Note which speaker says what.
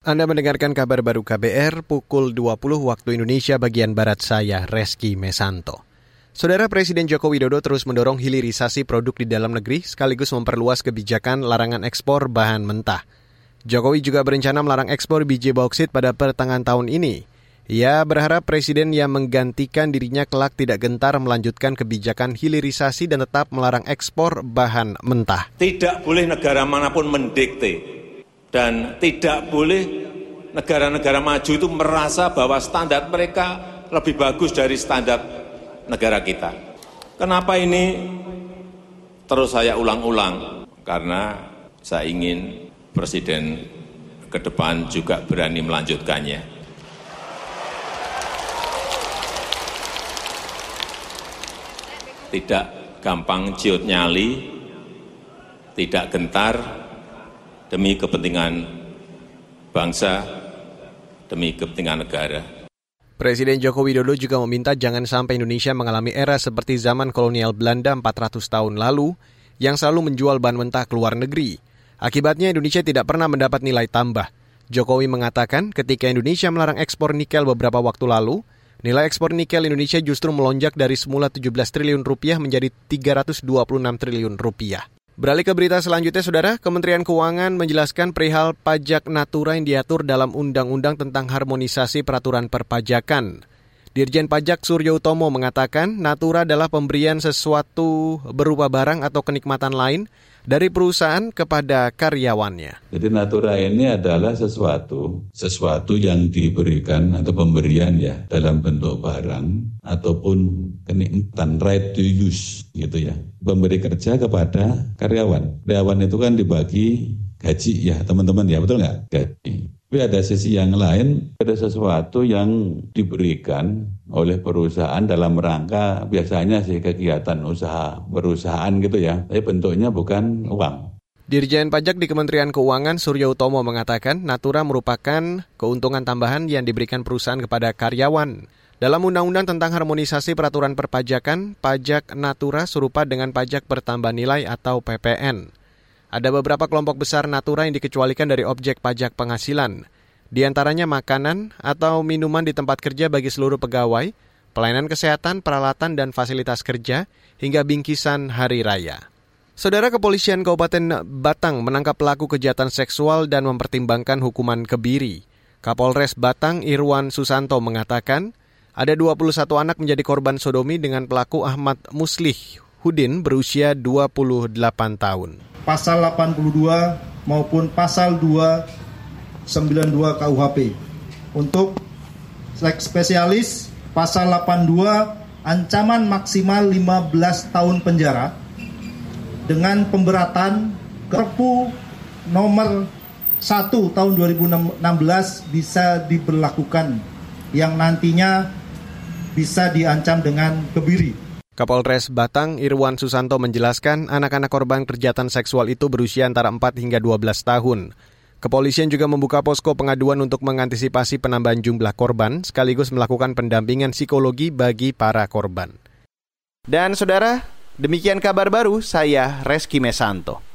Speaker 1: Anda mendengarkan kabar baru KBR pukul 20 waktu Indonesia bagian Barat saya, Reski Mesanto. Saudara Presiden Joko Widodo terus mendorong hilirisasi produk di dalam negeri sekaligus memperluas kebijakan larangan ekspor bahan mentah. Jokowi juga berencana melarang ekspor biji bauksit pada pertengahan tahun ini. Ia berharap presiden yang menggantikan dirinya kelak tidak gentar melanjutkan kebijakan hilirisasi dan tetap melarang ekspor bahan mentah.
Speaker 2: Tidak boleh negara mana pun mendikte dan tidak boleh negara-negara maju itu merasa bahwa standar mereka lebih bagus dari standar negara kita. Kenapa ini terus saya ulang-ulang? Karena saya ingin Presiden ke depan juga berani melanjutkannya. Tidak gampang ciut nyali, tidak gentar, demi kepentingan bangsa, demi kepentingan negara.
Speaker 1: Presiden Joko Widodo juga meminta jangan sampai Indonesia mengalami era seperti zaman kolonial Belanda 400 tahun lalu yang selalu menjual bahan mentah ke luar negeri. Akibatnya Indonesia tidak pernah mendapat nilai tambah. Jokowi mengatakan ketika Indonesia melarang ekspor nikel beberapa waktu lalu, nilai ekspor nikel Indonesia justru melonjak dari semula 17 triliun rupiah menjadi 326 triliun rupiah. Beralih ke berita selanjutnya, Saudara. Kementerian Keuangan menjelaskan perihal pajak natura yang diatur dalam Undang-Undang tentang Harmonisasi Peraturan Perpajakan. Dirjen Pajak Suryo Utomo mengatakan natura adalah pemberian sesuatu berupa barang atau kenikmatan lain dari perusahaan kepada karyawannya.
Speaker 3: Jadi natura ini adalah sesuatu, sesuatu yang diberikan atau pemberian ya dalam bentuk barang ataupun kenikmatan right to use gitu ya. Memberi kerja kepada karyawan. Karyawan itu kan dibagi gaji ya teman-teman ya betul nggak gaji tapi ada sisi yang lain, ada sesuatu yang diberikan oleh perusahaan dalam rangka biasanya sih kegiatan usaha perusahaan gitu ya, tapi bentuknya bukan uang.
Speaker 1: Dirjen Pajak di Kementerian Keuangan Surya Utomo mengatakan Natura merupakan keuntungan tambahan yang diberikan perusahaan kepada karyawan. Dalam Undang-Undang tentang Harmonisasi Peraturan Perpajakan, pajak Natura serupa dengan pajak bertambah nilai atau PPN. Ada beberapa kelompok besar natura yang dikecualikan dari objek pajak penghasilan. Di antaranya makanan atau minuman di tempat kerja bagi seluruh pegawai, pelayanan kesehatan, peralatan dan fasilitas kerja, hingga bingkisan hari raya. Saudara Kepolisian Kabupaten Batang menangkap pelaku kejahatan seksual dan mempertimbangkan hukuman kebiri. Kapolres Batang Irwan Susanto mengatakan, ada 21 anak menjadi korban sodomi dengan pelaku Ahmad Muslih Hudin berusia 28 tahun
Speaker 4: pasal 82 maupun pasal 292 KUHP. Untuk spesialis pasal 82 ancaman maksimal 15 tahun penjara dengan pemberatan Perpu nomor 1 tahun 2016 bisa diberlakukan yang nantinya bisa diancam dengan kebiri.
Speaker 1: Kapolres Batang Irwan Susanto menjelaskan anak-anak korban kejahatan seksual itu berusia antara 4 hingga 12 tahun. Kepolisian juga membuka posko pengaduan untuk mengantisipasi penambahan jumlah korban sekaligus melakukan pendampingan psikologi bagi para korban. Dan saudara, demikian kabar baru saya Reski Mesanto.